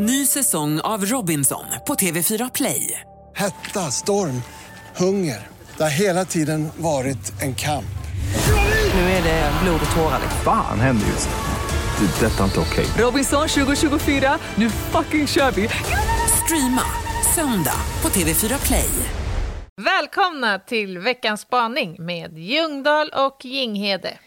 Ny säsong av Robinson på TV4 Play. Hetta, storm, hunger. Det har hela tiden varit en kamp. Nu är det blod och tårar. Fan händer just nu. Det. är Detta är inte okej. Robinson 2024, nu fucking kör vi! Streama söndag på TV4 Play. Välkomna till veckans spaning med Ljungdahl och Jinghede.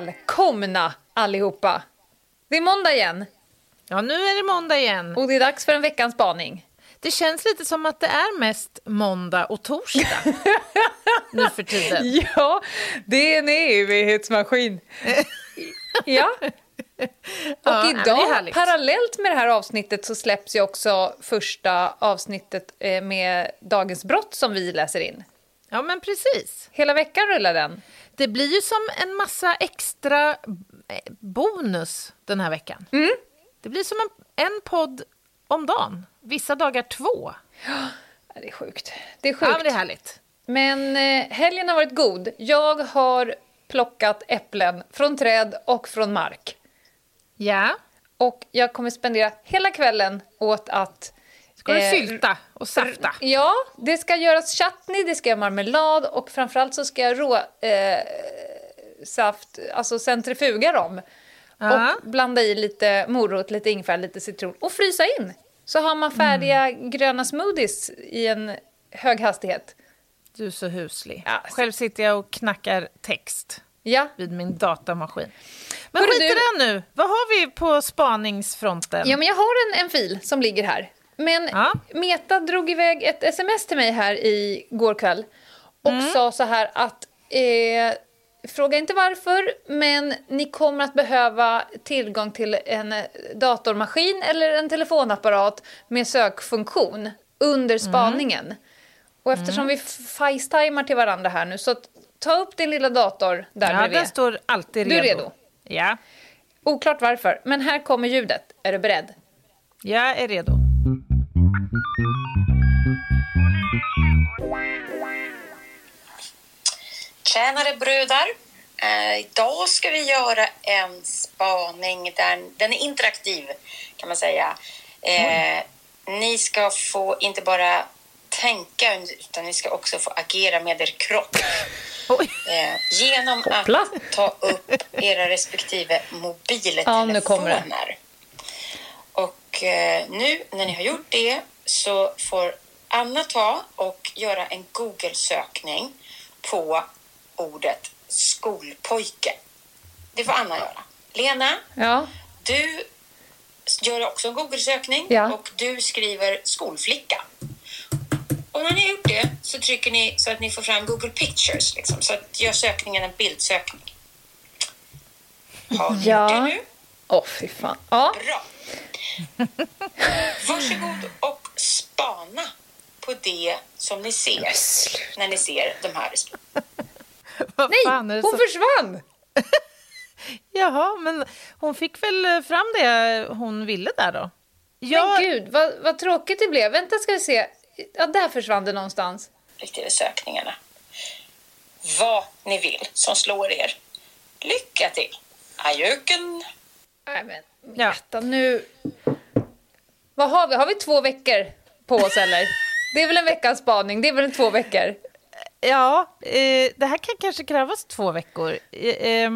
Välkomna allihopa! Det är måndag igen Ja, nu är det måndag igen. och det är dags för en veckans spaning. Det känns lite som att det är mest måndag och torsdag nu för tiden. Ja, det är en evighetsmaskin. ja. Och idag, parallellt med det här avsnittet, så släpps ju också första avsnittet eh, med Dagens brott som vi läser in. Ja, men precis. Hela veckan rullar den. Det blir ju som en massa extra eh, bonus den här veckan. Det blir som en, en podd om dagen. Vissa dagar två. Ja, Det är sjukt. Det är Ja, sjukt. men det är härligt. Men eh, helgen har varit god. Jag har plockat äpplen från träd och från mark. Ja. Och jag kommer spendera hela kvällen åt att... Ska du eh, sylta och safta? Ja, det ska göras chutney, det ska göras marmelad och framförallt så ska jag rå... Eh, saft, alltså centrifuga dem. Ja. Och blanda i lite morot, lite ingefära, lite citron och frysa in. Så har man färdiga Mm. gröna smoothies i en hög hastighet. Du är så huslig. Ja. Själv sitter jag och knackar text Ja, vid min datamaskin. Men skit i det nu. Vad har vi på spaningsfronten? Ja, men jag har en, en fil som ligger här. Men Ja. Meta drog iväg ett sms till mig här i går kväll och sa så här att eh, Fråga inte varför, men ni kommer att behöva tillgång till en eh, datormaskin eller en telefonapparat med sökfunktion under spaningen. Och eftersom vi facetimar till varandra här nu, så ta upp din lilla dator där ja, bredvid. den står alltid Du är redo. redo? Ja, Oklart varför, men här kommer ljudet. Är du beredd? jag är redo. Tjänare bröder! Eh, idag ska vi göra en spaning. Där, den är interaktiv kan man säga. Eh, ni ska få inte bara tänka utan ni ska också få agera med er kropp. Eh, genom Hoppla. att ta upp era respektive Ja, nu kommer det. Och eh, nu när ni har gjort det så får Anna ta och göra en Google-sökning på ordet skolpojke. Det får Anna göra. Lena, Ja. du gör också en Google-sökning Ja. och du skriver skolflicka. Och när ni har gjort det så trycker ni så att ni får fram Google Pictures. Liksom, så att gör sökningen en bildsökning. Har ni Ja. gjort det nu? Åh, fy fan. Ja. Bra. Varsågod och spana på det som ni ser när ni ser de här. Nej, fan är det hon så- försvann! Jaha, men hon fick väl eh, fram det hon ville där då? Ja, Men gud, vad, vad tråkigt det blev. Vänta ska vi se. Ja, där försvann det någonstans. respektive sökningarna. Vad ni vill som slår er. Lycka till! Ajöken! Nej men, Ja. vänta nu. Vad har vi? Har vi två veckor på oss eller? Det är väl en veckans spaning, det är väl två veckor? ja eh, det här kan kanske krävas två veckor. Eh, eh,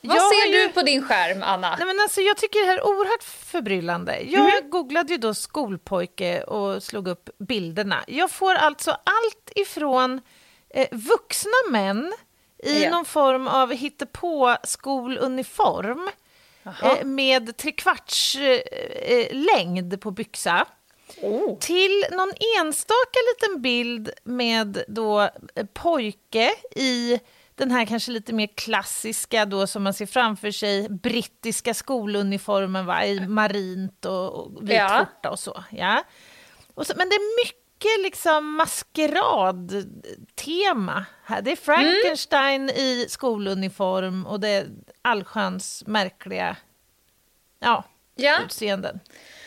Vad ser ju- du på din skärm, Anna? Nej, men alltså, jag tycker det här är oerhört förbryllande. Jag googlade ju då skolpojke och slog upp bilderna. Jag får alltså allt ifrån eh, vuxna män i Ja. någon form av hittepå-skoluniform eh, med trekvarts eh, eh, längd på byxa Oh. till någon enstaka liten bild med då eh, pojke i den här kanske lite mer klassiska då som man ser framför sig brittiska skoluniformen va? i marint och, och vit Ja. skjorta och så. Ja. Och så. Men det är mycket mycket liksom maskeradtema. här. Det är Frankenstein i skoluniform och det är allsköns märkliga ja, Ja. utseenden.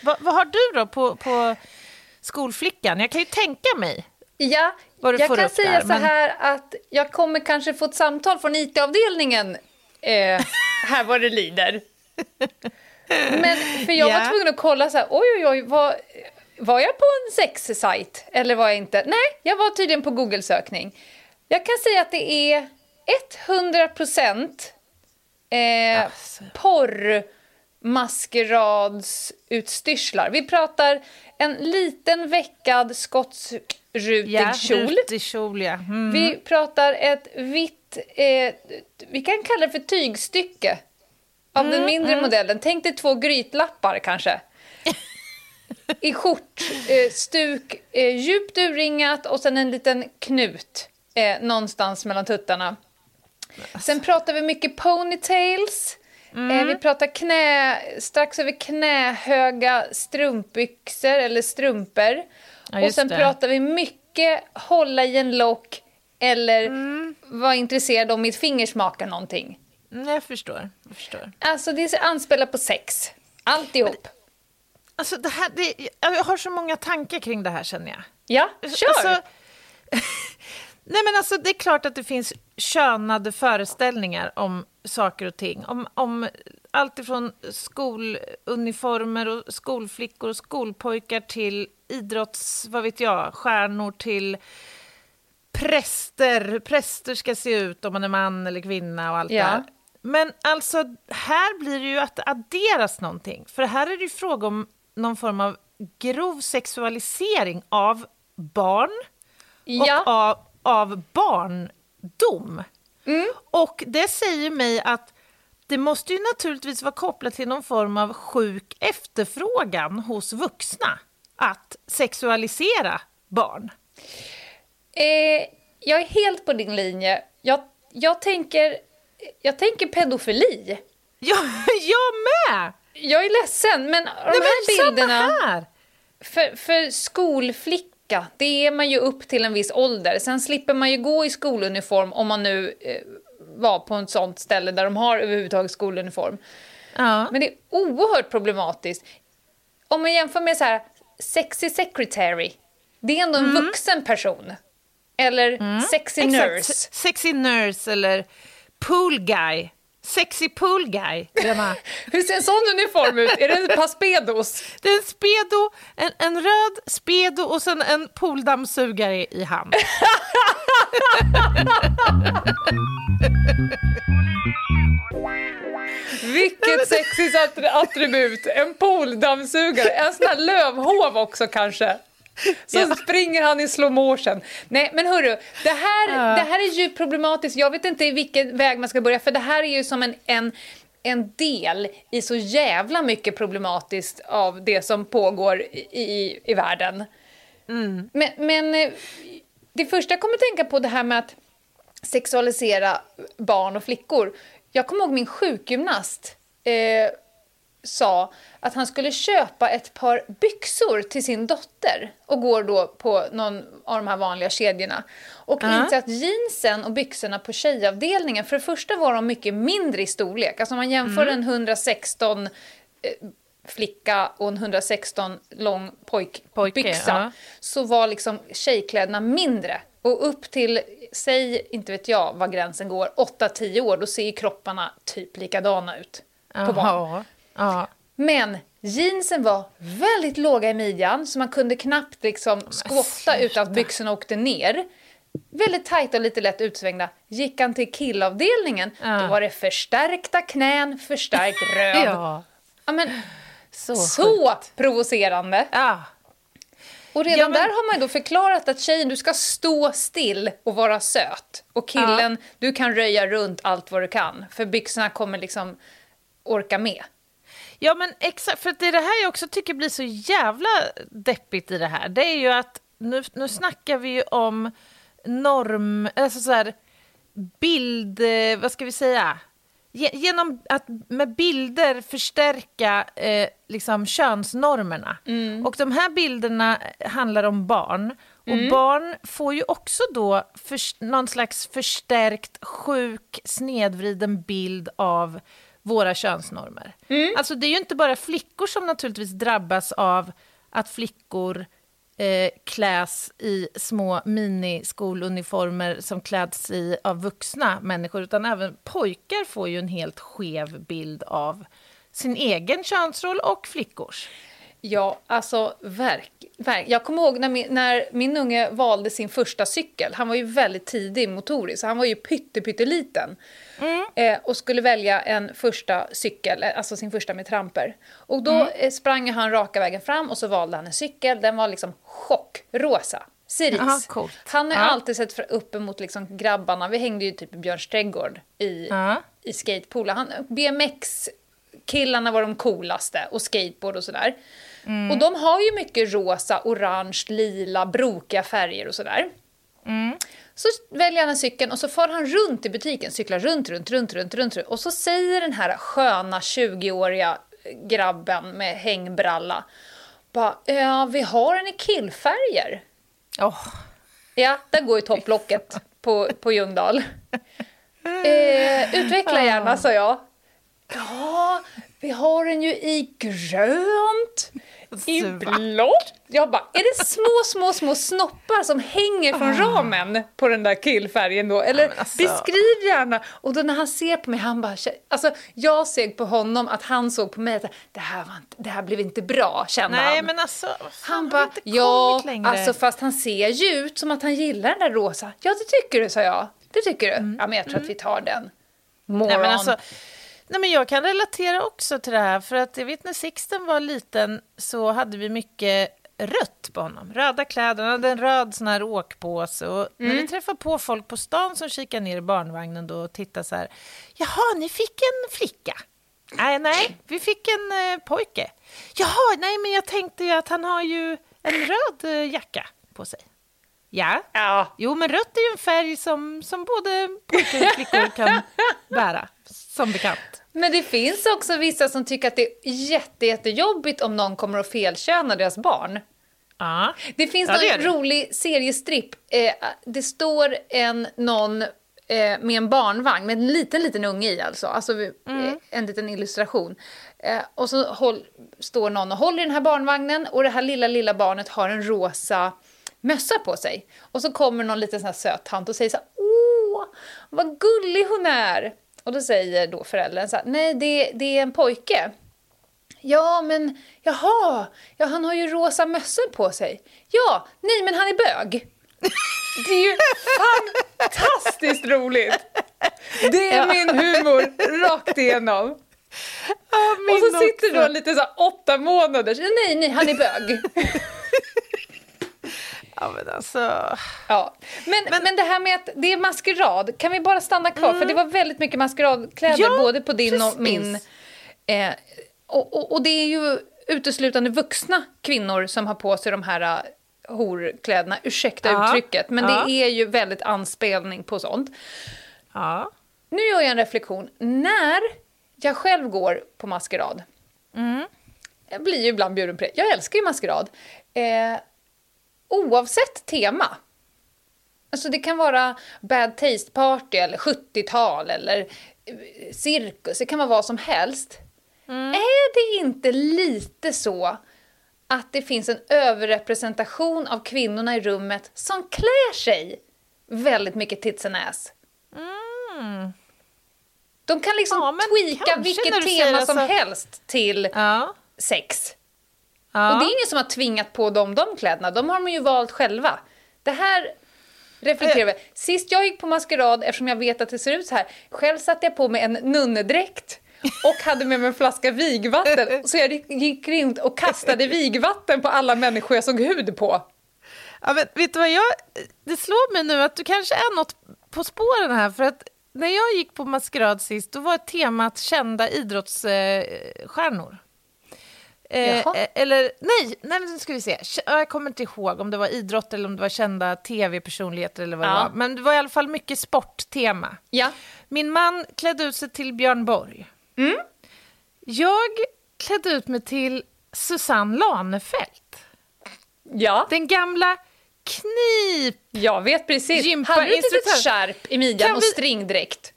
Va, vad har du då på, på skolflickan? Jag kan ju tänka mig. Ja, Vad jag kan säga där, så men- här att jag kommer kanske få ett samtal från IT-avdelningen eh, här vad det lider. Men för jag Ja. var tvungen att kolla så här, oj oj oj, var, var jag på en sexsajt eller var jag inte? Nej, jag var tydligen på Google-sökning. Jag kan säga att det är 100 procent eh, Alltså. porr maskeradsutstyrslar. Vi pratar en liten veckad skotsrutig Ja, kjol. kjol, ja. Mm. Vi pratar ett vitt, eh, vi kan kalla det för tygstycke av Mm, den mindre modellen. Tänk dig två grytlappar kanske. I skjort, eh, stuk, eh, djupt urringat och sen en liten knut eh, någonstans mellan tuttarna. Sen pratar vi mycket ponytails. Mm. Eh, vi pratar knä, strax över knähöga strumpbyxor eller strumpor. Ja, och sen det. pratar vi mycket hålla i en lock eller Mm. vara intresserad om mitt finger smakar någonting. Mm, Jag förstår. Jag förstår. Alltså det anspelar på sex. Alltihop. Alltså, det här, det, jag har så många tankar kring det här, känner jag. Ja, kör! Alltså, nej men alltså, det är klart att det finns könade föreställningar om saker och ting. Om, om allt ifrån skoluniformer och skolflickor och skolpojkar till idrotts, vad vet jag, stjärnor till präster, hur präster ska se ut om man är man eller kvinna och allt Ja. det här. Men alltså, här blir det ju att det adderas någonting. För här är det ju fråga om någon form av grov sexualisering av barn ja. och av, av barndom. Och det säger mig att det måste ju naturligtvis vara kopplat till någon form av sjuk efterfrågan hos vuxna att sexualisera barn. Eh, jag är helt på din linje. Jag, jag, tänker, jag tänker pedofili. Ja, jag med! Jag är ledsen, men de Nej, här men bilderna... Här! För, för skolflicka, det är man ju upp till en viss ålder. Sen slipper man ju gå i skoluniform om man nu eh, var på ett sånt ställe där de har överhuvudtaget skoluniform. Ja. Men det är oerhört problematiskt. Om man jämför med så här, sexy secretary, det är ändå en vuxen person. Eller sexy Exakt. nurse. Se- Sexy nurse eller pool guy. Sexy pool guy. Lena. Hur ser en sån uniform ut? Är det en Paspedos? Det är en spedo, en, en röd spedo och sen en pooldammsugare i hand. Vilket sexigt attri- attribut! En pooldammsugare, en sån här lövhov också kanske. Så Ja. springer han i slow motion. Nej men hörru, det här, det här är djupt problematiskt. Jag vet inte i vilken väg man ska börja för det här är ju som en, en, en del i så jävla mycket problematiskt av det som pågår i, i, världen. Men, men eh, det första jag kommer att tänka på det här med att sexualisera barn och flickor. Jag kommer ihåg min sjukgymnast eh, sa att han skulle köpa ett par byxor till sin dotter och går då på någon av de här vanliga kedjorna. Och Ja. inser att jeansen och byxorna på tjejavdelningen, för det första var de mycket mindre i storlek. Alltså om man jämför en 116 eh, flicka och en 116 lång Pojke, pojkbyxa ja. så var liksom tjejkläderna mindre. Och upp till, säg inte vet jag vad gränsen går, 8-10 år, då ser ju kropparna typ likadana ut på barn. Ja, ja. Men jeansen var väldigt låga i midjan så man kunde knappt liksom skvotta sluta. utan att byxorna åkte ner. Väldigt tajta och lite lätt utsvängda. Gick han till killavdelningen, Ja. då var det förstärkta knän, förstärkt röv. ja. Ja, men, Så, så provocerande. Ja. Och redan Ja, men- där har man då förklarat att tjejen, du ska stå still och vara söt. Och killen, du kan röja runt allt vad du kan. För byxorna kommer liksom orka med. Ja, men exakt. För att det är det här jag också tycker blir så jävla deppigt i det här. Det är ju att nu, nu snackar vi ju om norm... Alltså så här, bild... eh, Vad ska vi säga? ge- genom att med bilder förstärka eh, liksom könsnormerna. Och de här bilderna handlar om barn. Och barn får ju också då förs- någon slags förstärkt, sjuk, snedvriden bild av våra könsnormer. Alltså det är ju inte bara flickor som naturligtvis drabbas av att flickor eh, kläs i små miniskoluniformer som kläds i av vuxna människor, utan även pojkar får ju en helt skev bild av sin egen könsroll och flickors. Ja, alltså verk, verk. Jag kommer ihåg när min, när min unge valde sin första cykel. Han var ju väldigt tidig motoriskt, så han var ju pytte, pytteliten. Eh, och skulle välja en första cykel, eh, alltså sin första med tramper. Och då eh, sprang han raka vägen fram och så valde han en cykel. Den var liksom chockrosa. Cerise. Jaha, coolt. Han har ju Ja. alltid sett upp emot liksom grabbarna. Vi hängde ju typ i Björns trädgård i, Ja. i skatepoolen. Han, BMX killarna var de coolaste och skateboard och sådär. Och de har ju mycket rosa, orange, lila, brokiga färger och sådär. Så väljer han en cykel och så far han runt i butiken, cyklar runt, runt, runt, runt, runt, runt. Och så säger den här sköna 20-åriga grabben med hängbralla bara, ja, vi har den i killfärger. Åh, Ja, där går ju topplocket på, på Ljungdahl. Eh, utveckla gärna, sa jag. Ja, vi har den ju i grönt, i blått. Jag bara, är det små, små, små snoppar som hänger från ramen på den där killfärgen då? Eller men alltså. beskriv gärna. Och då när han ser på mig, han bara, alltså jag såg på honom att han såg på mig att det här, var inte, det här blev inte bra, kände nej, han. men alltså... fan, Han bara, ja, längre. alltså fast han ser ju ut som att han gillar den där rosa. Ja, det tycker du, sa jag. Det tycker du? Ja, men jag tror att vi tar den. Moron. Nej, men alltså, nej, men jag kan relatera också till det här, för att jag vet när Sixten var liten så hade vi mycket rött på honom. Röda kläder, han hade en röd sån här åkpåse. Och När vi träffar på folk på stan som kikar ner i barnvagnen då och tittar så här, jaha, ni fick en flicka? Nej, nej, vi fick en eh, pojke. Jaha, nej, men jag tänkte ju att han har ju en röd eh, jacka på sig. Ja, Ja, Jo, men rött är ju en färg som, som både pojkar och flickor kan bära, som bekant. Men det finns också vissa som tycker att det är jätte, jättejobbigt om någon kommer att felköna deras barn. Ja. Det finns Ja, det en rolig seriestripp. Eh, det står en någon eh, med en barnvagn med en liten, liten unge i alltså. Alltså eh, en liten illustration. Eh, och så håll, står någon och håller i den här barnvagnen och det här lilla, lilla barnet har en rosa mössa på sig. Och så kommer någon liten sån söt tant och säger så här, åh, vad gullig hon är. Och då säger då föräldern så här, nej det, det är en pojke. Ja, men jaha, ja, han har ju rosa mössor på sig. Ja, nej, men han är bög. Det är ju fantastiskt roligt. Det är min humor rakt igenom. Och så sitter då lite så åtta månader. Nej, nej, han är bög. Ja, men alltså... Ja. Men, men, det här med att det är maskerad, kan vi bara stanna kvar? För det var väldigt mycket maskeradkläder Ja, både på din och precis. min. Eh, och, och, och det är ju uteslutande vuxna kvinnor som har på sig de här uh, horkläderna. Ursäkta Ja, uttrycket, men ja. det är ju väldigt anspelning på sånt. Ja. Nu gör jag en reflektion. När jag själv går på maskerad, jag blir ju ibland bjuden på det, jag älskar ju maskerad, eh, oavsett tema. Alltså det kan vara bad taste party eller 70-tal eller eh, cirkus, det kan vara vad som helst. Är det inte lite så att det finns en överrepresentation av kvinnorna i rummet som klär sig väldigt mycket tits and ass? De kan liksom Ja, tweaka vilket tema som alltså- helst till Ja. sex. Ja. Och det är ingen som har tvingat på dem de kläderna, de har de ju valt själva. Det här reflekterar vi. Sist jag gick på maskerad, eftersom jag vet att det ser ut så här, själv satte jag på mig en nunnedräkt och hade med mig en flaska vigvatten. Så jag gick runt och kastade vigvatten på alla människor jag såg hud på. Ja, men vet du vad jag... Det slår mig nu att du kanske är något på spåren här, för att när jag gick på maskerad sist, då var temat kända idrottsstjärnor. Eh, eh, eller nej, nej, nu ska vi se. Jag kommer inte ihåg om det var idrott eller om det var kända tv-personligheter eller vad Ja. det var. Men det var i alla fall mycket sporttema. Ja. Min man klädde ut sig till Björn Borg. Mm. Jag klädde ut mig till Susanne Lanefelt. Ja, Den gamla knip... jag vet precis. Gympa- hade du ett litet instruktör. skärp i midjan Kan och vi- stringdräkt?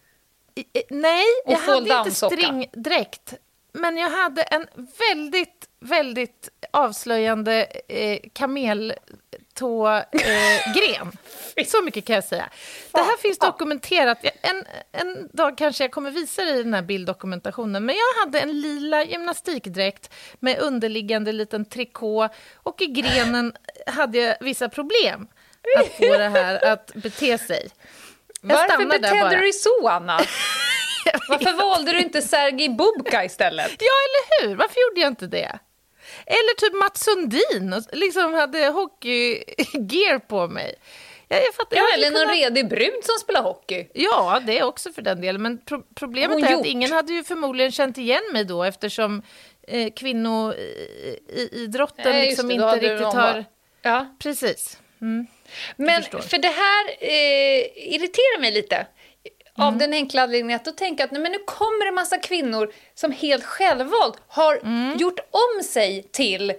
Nej, jag hade inte stringdräkt. Men jag hade en väldigt, väldigt avslöjande eh, kameltågren. Eh. Så mycket kan jag säga. Det här finns dokumenterat. En, en dag kanske jag kommer visa dig den här bilddokumentationen. Men jag hade en lila gymnastikdräkt med underliggande liten trikå och i grenen hade jag vissa problem att få det här att bete sig. Jag Varför betedde du dig så, Anna? Varför valde du inte Sergej Bubka istället? Ja, eller hur? Varför gjorde jag inte det? Eller typ Mats Sundin, och liksom hade hockeygear på mig. Jag, jag fattar, Ja, jag eller någon kunnat- redig brud som spelar hockey. Ja, det också för den delen. Men pro problemet Hon är gjort. att ingen hade ju förmodligen känt igen mig då eftersom eh, kvinnoidrotten Nej, liksom det, inte riktigt har... var- Ja. Precis. Men förstår. för det här eh, irriterar mig lite. Av Mm. den enkla anledningen att då tänker att nej, men nu kommer en massa kvinnor som helt självvalt har Mm. gjort om sig till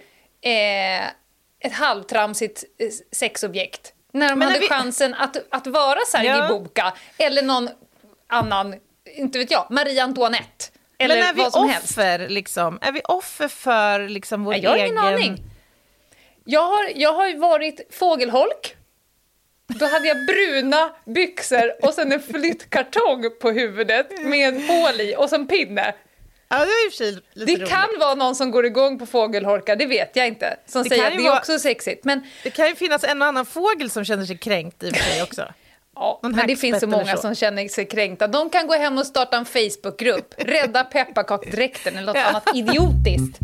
eh, ett halvtramsigt eh, sexobjekt. När de Men hade vi- chansen att, att vara Sergej Ja. Bubka eller någon annan, inte vet jag, Marie Antoinette. Eller Men är vi vad som helst. offer, liksom? Är vi offer för liksom vår Nej, jag har egen... ingen aning. Jag har, jag har ju varit fågelholk. Då hade jag bruna byxor och sen en flyttkartong på huvudet med en hål i och sen pinne. Ja, det är Det roligt. kan vara någon som går igång på fågelholkar, det vet jag inte. Som Det säger att det är vara- också sexigt. Men, Det kan ju finnas en och annan fågel som känner sig kränkt i och för sig också. ja, Någon men det finns så många så. som känner sig kränkta. De kan gå hem och starta en Facebookgrupp. Rädda pepparkaksdräkten eller något Ja. annat idiotiskt.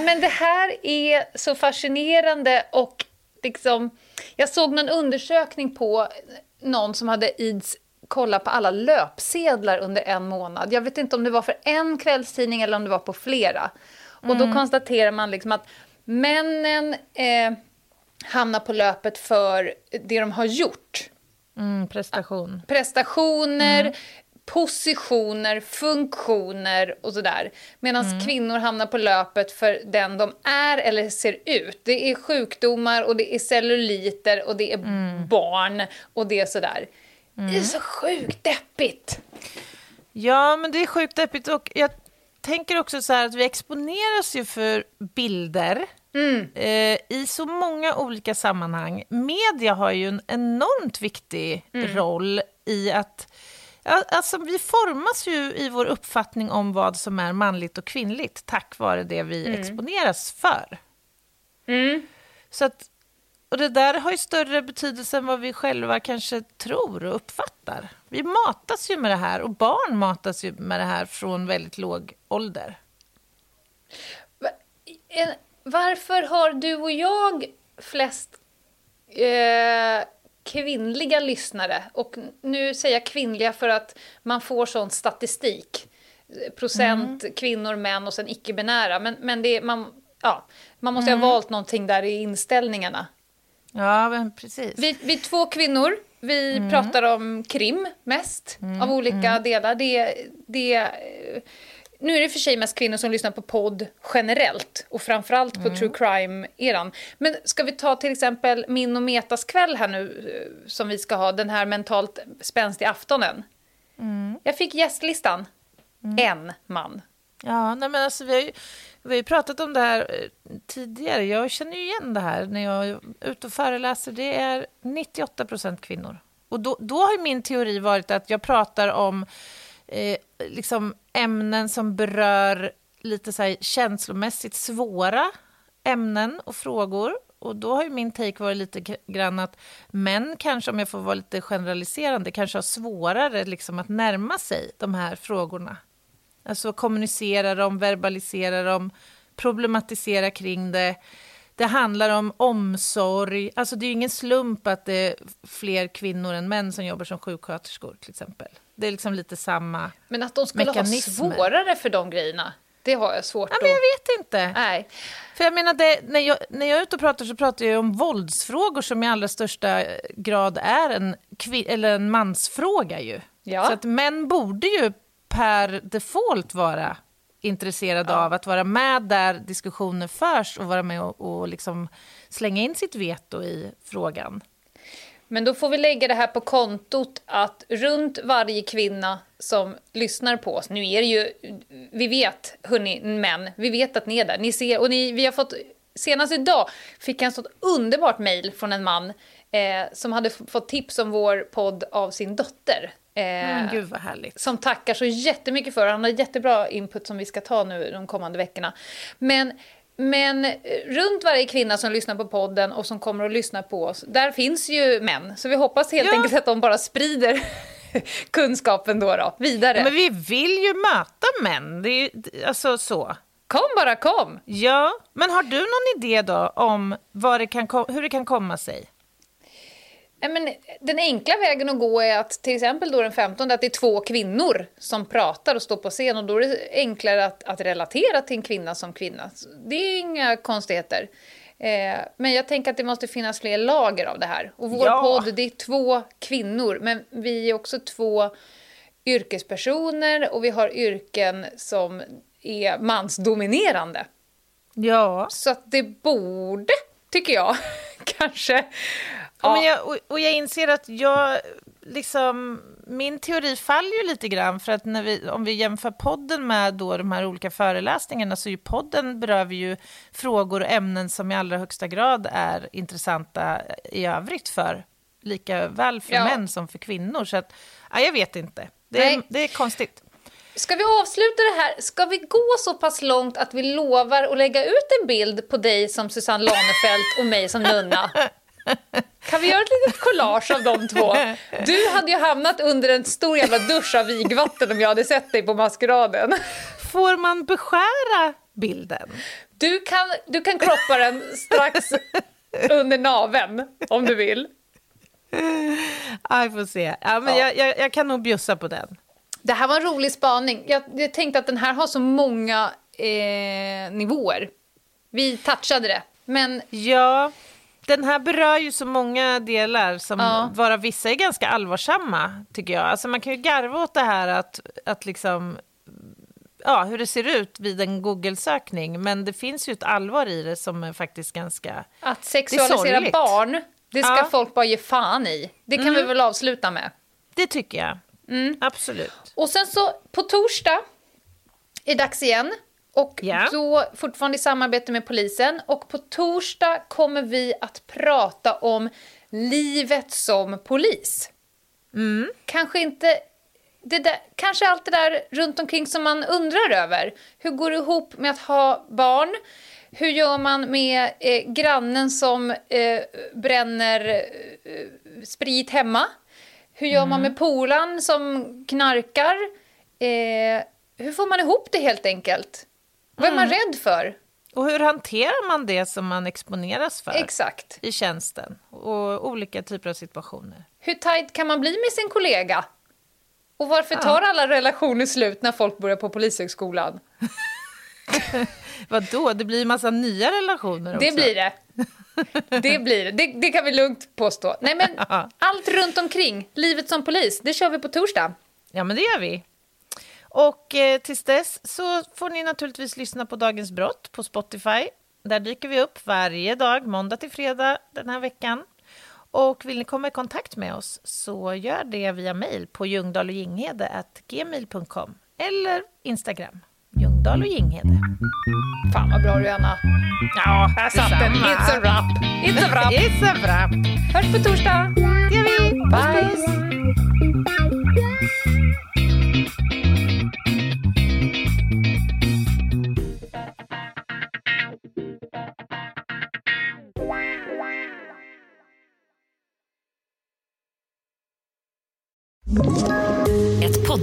Men det här är så fascinerande och liksom, jag såg någon undersökning på någon som hade ids kolla på alla löpsedlar under en månad. Jag vet inte om det var för en kvällstidning eller om det var på flera. Och då konstaterar man liksom att männen eh, hamnar på löpet för det de har gjort Mm, prestation. prestationer, positioner, funktioner och sådär. Medan kvinnor hamnar på löpet för den de är eller ser ut. Det är sjukdomar och det är celluliter och det är barn och det är sådär. Det är så sjukt deppigt. Ja, men det är sjukt deppigt. Och jag tänker också så här att vi exponeras ju för bilder eh, i så många olika sammanhang. Media har ju en enormt viktig roll i att... Alltså, vi formas ju i vår uppfattning om vad som är manligt och kvinnligt tack vare det vi exponeras för. Så att, och det där har ju större betydelse än vad vi själva kanske tror och uppfattar. Vi matas ju med det här och barn matas ju med det här från väldigt låg ålder. Varför har du och jag flest eh, kvinnliga lyssnare? Och nu säger jag kvinnliga för att man får sån statistik. Procent kvinnor, män och sen icke-binära. Men, men det är, man, ja, man måste ha valt någonting där i inställningarna. Ja, men precis. Vi, vi är två kvinnor. Vi pratar om krim mest av olika delar. Det, det, nu är det för sig mest kvinnor som lyssnar på podd generellt och framförallt på true crime-eran. Men ska vi ta till exempel min och Metas kväll här nu eh, som vi ska ha, den här mentalt spänstiga aftonen. Jag fick gästlistan. En man. Ja, nej men alltså, vi, har ju, vi har ju pratat om det här eh, tidigare. Jag känner ju igen det här när jag är ute och föreläser. Det är 98 procent kvinnor. Och då, då har min teori varit att jag pratar om eh, liksom ämnen som berör lite så här känslomässigt svåra ämnen och frågor. Och då har ju min take varit lite grann att män kanske, om jag får vara lite generaliserande, kanske har svårare liksom att närma sig de här frågorna. Alltså kommunicera dem, verbalisera dem, problematisera kring det det handlar om omsorg. Alltså det är ju ingen slump att det är fler kvinnor än män som jobbar som sjuksköterskor till exempel. Det är liksom lite samma... Men att de skulle Mekanismer. ha svårare för de grejerna, det har jag svårt Ja, men jag att... vet inte. Nej. För jag menar, det, när, jag, när jag är ute och pratar så pratar jag om våldsfrågor som i allra största grad är en, eller en mansfråga ju. Ja. Så att män borde ju per default vara intresserade av att vara med där diskussioner förs och vara med och, och liksom slänga in sitt veto i frågan. Men då får vi lägga det här på kontot att runt varje kvinna som lyssnar på oss, nu är det ju, vi vet, hörni, män, vi vet att ni är där, ni ser, och ni, vi har fått, senast idag fick jag en sånt underbart mejl från en man eh, som hade fått tips om vår podd av sin dotter. Eh, gud vad härligt. som tackar så jättemycket för. Han har jättebra input som vi ska ta nu de kommande veckorna. Men, men runt varje kvinna som lyssnar på podden och som kommer att lyssna på oss, där finns ju män. Så vi hoppas helt Ja. enkelt att de bara sprider kunskapen då, då vidare. Men vi vill ju möta män, det är ju, alltså så. Kom bara, kom! Ja, men har du någon idé då om det kan, hur det kan komma sig? Men den enkla vägen att gå är att till exempel då den 15 att det är två kvinnor som pratar och står på scen och då är det enklare att, att relatera till en kvinna som kvinna. Det är inga konstigheter. Eh, men jag tänker att det måste finnas fler lager av det här. Och vår Ja. podd, det är två kvinnor, men vi är också två yrkespersoner och vi har yrken som är mansdominerande. Ja. Så att det borde, tycker jag, kanske... Ja. Men jag, och, och jag inser att jag, liksom, min teori faller ju lite grann för att när vi, om vi jämför podden med då de här olika föreläsningarna så ju podden berör vi ju frågor och ämnen som i allra högsta grad är intressanta i övrigt för lika väl för Ja. män som för kvinnor. Så att, ja, jag vet inte. Det är, det är konstigt. Ska vi avsluta det här? Ska vi gå så pass långt att vi lovar att lägga ut en bild på dig som Susanne Lanefelt och mig som nunna? Kan vi göra ett litet collage av de två? Du hade ju hamnat under en stor jävla dusch av vigvatten om jag hade sett dig på maskeraden. Får man beskära bilden? Du kan, du kan kroppa den strax under naveln om du vill. Ja, vi får se. Ja, men Ja. Jag, jag, jag kan nog bjussa på den. Det här var en rolig spaning. Jag, jag tänkte att den här har så många eh, nivåer. Vi touchade det. Men Ja, den här berör ju så många delar som Ja. vara vissa är ganska allvarsamma, tycker jag. Alltså man kan ju garva åt det här att, att liksom, ja, hur det ser ut vid en Google-sökning, men det finns ju ett allvar i det som är faktiskt ganska... Att Det sexualisera sorgligt. barn, det ska Ja. Mm. folk bara ge fan i. Det kan vi väl avsluta med. Det tycker jag. Mm. Absolut. Och sen så på torsdag är det dags igen. Och Ja. då fortfarande i samarbete med polisen. Och på torsdag kommer vi att prata om livet som polis. Mm. Kanske inte... Det där, kanske allt det där runt omkring som man undrar över. Hur går det ihop med att ha barn? Hur gör man med eh, grannen som eh, bränner eh, sprit hemma? Hur gör man med polan som knarkar? Eh, hur får man ihop det helt enkelt? Vad är man rädd för? Och hur hanterar man det som man exponeras för Exakt. i tjänsten och olika typer av situationer? Hur tajt kan man bli med sin kollega? Och varför tar alla relationer slut när folk börjar på Polishögskolan? Vad då? Det blir ju massa nya relationer också. Det blir det. Det blir det. det. Det kan vi lugnt påstå. Nej, men allt runt omkring, livet som polis, det kör vi på torsdag. Ja, men det gör vi. Och eh, tills dess så får ni naturligtvis lyssna på Dagens brott på Spotify. Där dyker vi upp varje dag, måndag till fredag den här veckan. Och vill ni komma i kontakt med oss så gör det via mejl på ljungdahloginghede.gmail.com eller Instagram, Ljungdahl och Ginghede. Fan vad bra du är, Anna. Ja, Där satt den. It's a wrap. It's a wrap. It's a wrap. Hörs på torsdag. Det gör vi. Bye.